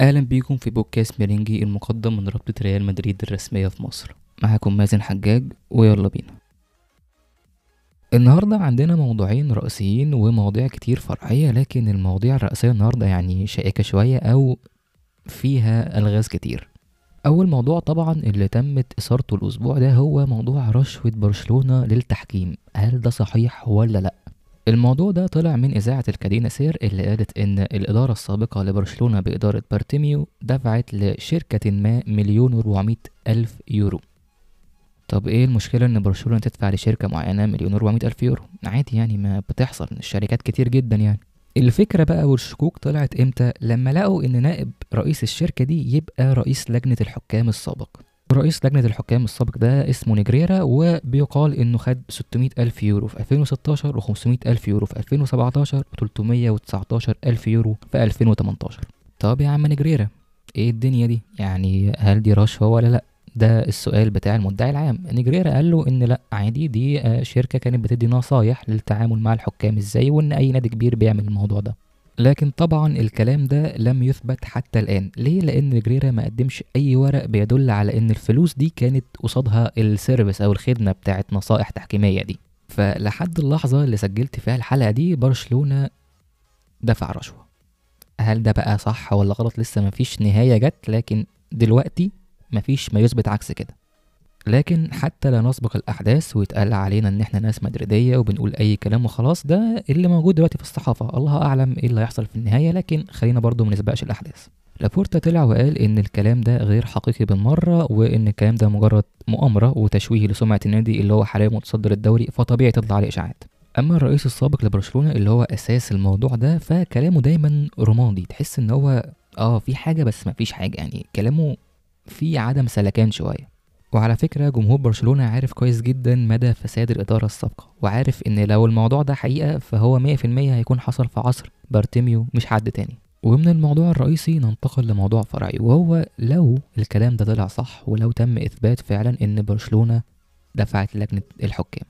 أهلا بيكم في بودكاست ميرينجي المقدم من رابطة ريال مدريد الرسمية في مصر. معاكم مازن حجاج ويلا بينا. النهاردة عندنا موضوعين رئيسيين ومواضيع كتير فرعية لكن المواضيع الرئيسية النهاردة يعني شائكة شوية أو فيها ألغاز كتير. أول موضوع طبعا اللي تمت إثارته الأسبوع ده هو موضوع رشوة برشلونة للتحكيم. هل ده صحيح ولا لأ؟ الموضوع ده طلع من إذاعة الكادينا سير اللي قالت إن الإدارة السابقة لبرشلونة بإدارة بارتيميو دفعت لشركة ما مليون وربعمية ألف يورو. طب إيه المشكلة إن برشلونة تدفع لشركة معينة مليون وربعمية ألف يورو؟ عادي يعني ما بتحصل الشركات كتير جدا يعني. الفكرة بقى والشكوك طلعت إمتى؟ لما لقوا إن نائب رئيس الشركة دي يبقى رئيس لجنة الحكام السابق رئيس لجنة الحكام السابق ده اسمه نيجريرا وبيقال إنه خد 600 ألف يورو في 2016 و 500 ألف يورو في 2017 و 319 ألف يورو في 2018 طب يا عم نيجريرا إيه الدنيا دي؟ يعني هل دي رشوة ولا لأ؟ ده السؤال بتاع المدعي العام. نيجريرا قال له إن لأ عادي دي شركة كانت بتدي نصايح للتعامل مع الحكام إزاي وإن أي نادي كبير بيعمل الموضوع ده. لكن طبعا الكلام ده لم يثبت حتى الآن. ليه؟ لأن نيجريرا ما قدمش أي ورق بيدل على إن الفلوس دي كانت قصادها ال service أو الخدمة بتاعت نصائح تحكيمية دي. فلحد اللحظة اللي سجلت فيها الحلقة دي برشلونة دفع رشوة. هل ده بقى صح ولا غلط؟ لسه مفيش نهاية جت لكن دلوقتي مفيش ما يثبت عكس كده. لكن حتى لا نسبق الأحداث ويتقال علينا إن إحنا ناس مدريدية وبنقول أي كلام وخلاص ده اللي موجود دلوقتي في الصحافة. الله أعلم إيه اللي هيحصل في النهاية لكن خلينا برضو ما نسبقش الأحداث. لابورتا طلع وقال إن الكلام ده غير حقيقي بالمرة وإن الكلام ده مجرد مؤامرة وتشويه لسمعة النادي اللي هو حاليا متصدر الدوري فطبيعي تطلع عليه إشاعات. أما الرئيس السابق لبرشلونة اللي هو أساس الموضوع ده فكلامه دايما رمادي. تحس إن هو آه في حاجة بس مفيش حاجة يعني كلامه فيه عدم سلكان شوية. وعلى فكرة جمهور برشلونة عارف كويس جدا مدى فساد الإدارة السابقة وعارف إن لو الموضوع ده حقيقة فهو 100% هيكون حصل في عصر بارتيميو مش حد تاني. ومن الموضوع الرئيسي ننتقل لموضوع فرعي وهو لو الكلام ده طلع صح ولو تم إثبات فعلا إن برشلونة دفعت لجنة الحكام.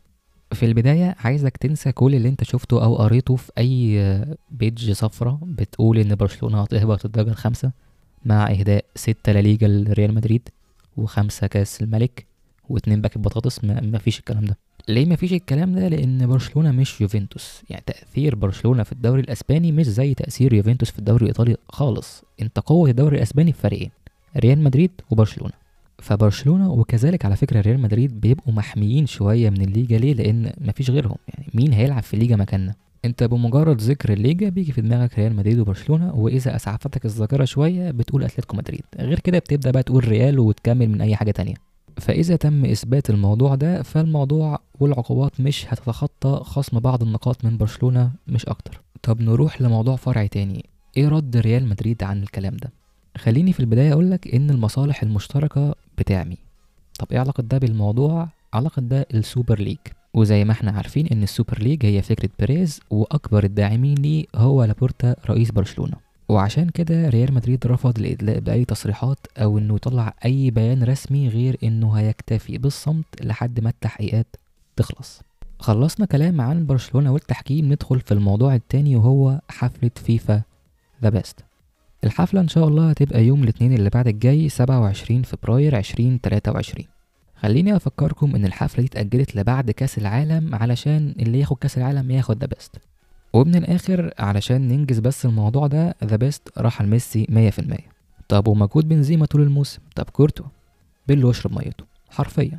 في البداية عايزك تنسى كل اللي أنت شفته أو قريته في أي page صفرة بتقول إن برشلونة هتهبط الدرجة الخامسة مع إهداء ستة لاليجا لريال مدريد. وخمسة كأس الملك واتنين باكت بطاطس ما فيش الكلام ده. ليه ما فيش الكلام ده؟ لأن برشلونة مش يوفنتوس. يعني تأثير برشلونة في الدوري الأسباني مش زي تأثير يوفنتوس في الدوري الإيطالي خالص. أنت قوة الدوري الأسباني في فريقين ريال مدريد وبرشلونة. فبرشلونة وكذلك على فكرة ريال مدريد بيبقوا محميين شوية من الليجا. ليه؟ لأن مفيش غيرهم. يعني مين هيلعب في الليجا مكاننا؟ انت بمجرد ذكر الليجا بيجي في دماغك ريال مدريد وبرشلونة وإذا أسعفتك الذاكرة شوية بتقول أتلتيكو مدريد. غير كده بتبدأ بقى تقول ريال وتكمل من أي حاجة تانية. فإذا تم إثبات الموضوع ده فالموضوع والعقوبات مش هتتخطى خصم بعض النقاط من برشلونة مش أكتر. طب نروح لموضوع فرعي تاني. إيه رد ريال مدريد عن الكلام ده؟ خليني في البداية اقولك إن المصالح المشتركة بتعمي. طب إيه علاقة ده بالموضوع؟ علاقة ده السوبر ليج. وزي ما إحنا عارفين إن السوبر ليج هي فكرة بيريز وأكبر الداعمين ليه هو لابورتا رئيس برشلونة. وعشان كده ريال مدريد رفض الإدلاء بأي تصريحات أو إنه يطلع أي بيان رسمي غير إنه هيكتفي بالصمت لحد ما التحقيقات تخلص. خلصنا كلام عن برشلونة والتحكيم ندخل في الموضوع التاني وهو حفلة فيفا ذا بيست الحفلة إن شاء الله هتبقى يوم الاثنين اللي بعد الجاي 27 فبراير 2023 خليني أفكركم إن الحفلة دي اتأجلت لبعد كأس العالم علشان اللي ياخد كأس العالم ياخد ذا بيست ومن الآخر علشان ننجز بس الموضوع ده ذا بيست راح لميسي 100% طب ومجهود بنزيما طول الموسم؟ طب كورتوا يبلوا يشرب ميته. حرفيا.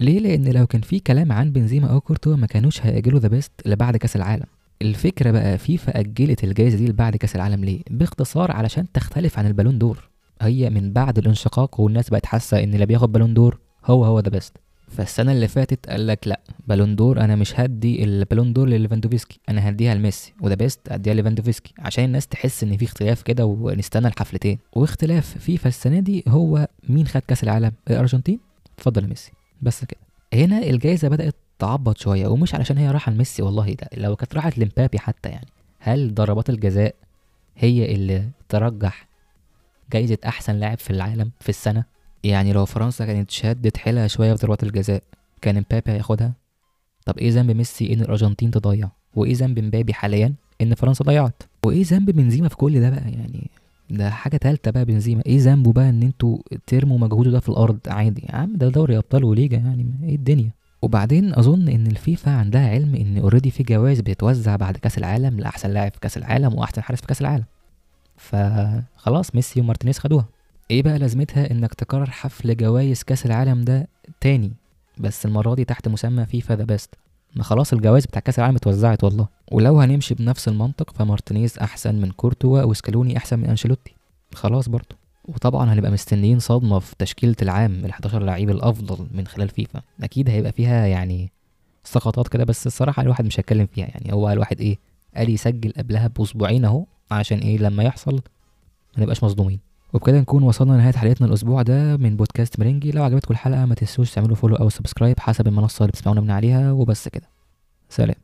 ليه؟ لأن لو كان في كلام عن بنزيما أو كورتوا ما كانوش هيأجلوا ذا بيست لبعد كأس العالم. الفكرة بقى فيفا أجلت الجائزه دي لبعد كأس العالم ليه؟ باختصار علشان تختلف عن البالون دور. هي من بعد الانشقاق والناس بقت حاسة إن اللي بياخد بالون دور هو هو ذا بيست فالسنة اللي فاتت قال لك لا بالون دور أنا مش هدي البالون دور لليفاندوفسكي أنا هديها لميسي وذا بيست اديها ليفاندوفسكي عشان الناس تحس إن في اختلاف كده ونستنى الحفلتين. واختلاف فيفا السنة دي هو مين خد كأس العالم؟ الأرجنتين؟ اتفضل ميسي. بس كده. هنا الجايزة بدأت تعبط شوية ومش علشان هي راحة لميسي والله ده لو كانت راحت لمبابي حتى يعني. هل ضربات الجزاء هي اللي ترجح جايزة أحسن لاعب في العالم في السنة؟ يعني لو فرنسا كانت شدت حيلها شوية في ضربات الجزاء كان مبابي هياخدها؟ طب إيه ذنب ميسي إن الأرجنتين تضيع؟ وإيه ذنب مبابي حاليا إن فرنسا ضيعت؟ وإيه ذنب بنزيما في كل ده بقى؟ يعني ده حاجة تالتة بقى بنزيما. إيه ذنبه بقى إن أنتوا ترموا مجهوده ده في الأرض؟ عادي يا عم ده دوري أبطال وليجا يعني إيه الدنيا؟ وبعدين أظن إن الفيفا عندها علم إن already في جوائز بتتوزع بعد كأس العالم لأحسن لاعب في كأس العالم وأحسن حارس في كأس العالم. فخلاص ميسي ومارتينيز خدوها. إيه بقى لازمتها إنك تكرر حفل جوائز كأس العالم ده تاني؟ بس المرة دي تحت مسمى فيفا ذا بيست ما خلاص الجوائز بتاع كأس العالم اتوزعت والله. ولو هنمشي بنفس المنطق فمارتينيز أحسن من كورتوا وسكالوني أحسن من أنشيلوتي. خلاص برضه وطبعا هنبقى مستنيين صدمة في تشكيلة العام ال 11 لعيب الأفضل من خلال فيفا. أكيد هيبقى فيها يعني سقطات كده بس الصراحة الواحد مش هيتكلم فيها يعني. هو الواحد إيه قال يسجل قبلها بأسبوعين أهو عشان إيه لما يحصل ما نبقاش مصدومين. وبكده نكون وصلنا لنهاية حلقتنا الأسبوع ده من بودكاست ميرنجي لو عجبتكم الحلقة ما تنسوش تعملوا follow أو subscribe حسب المنصة اللي بتسمعونا من عليها وبس كده. سلام.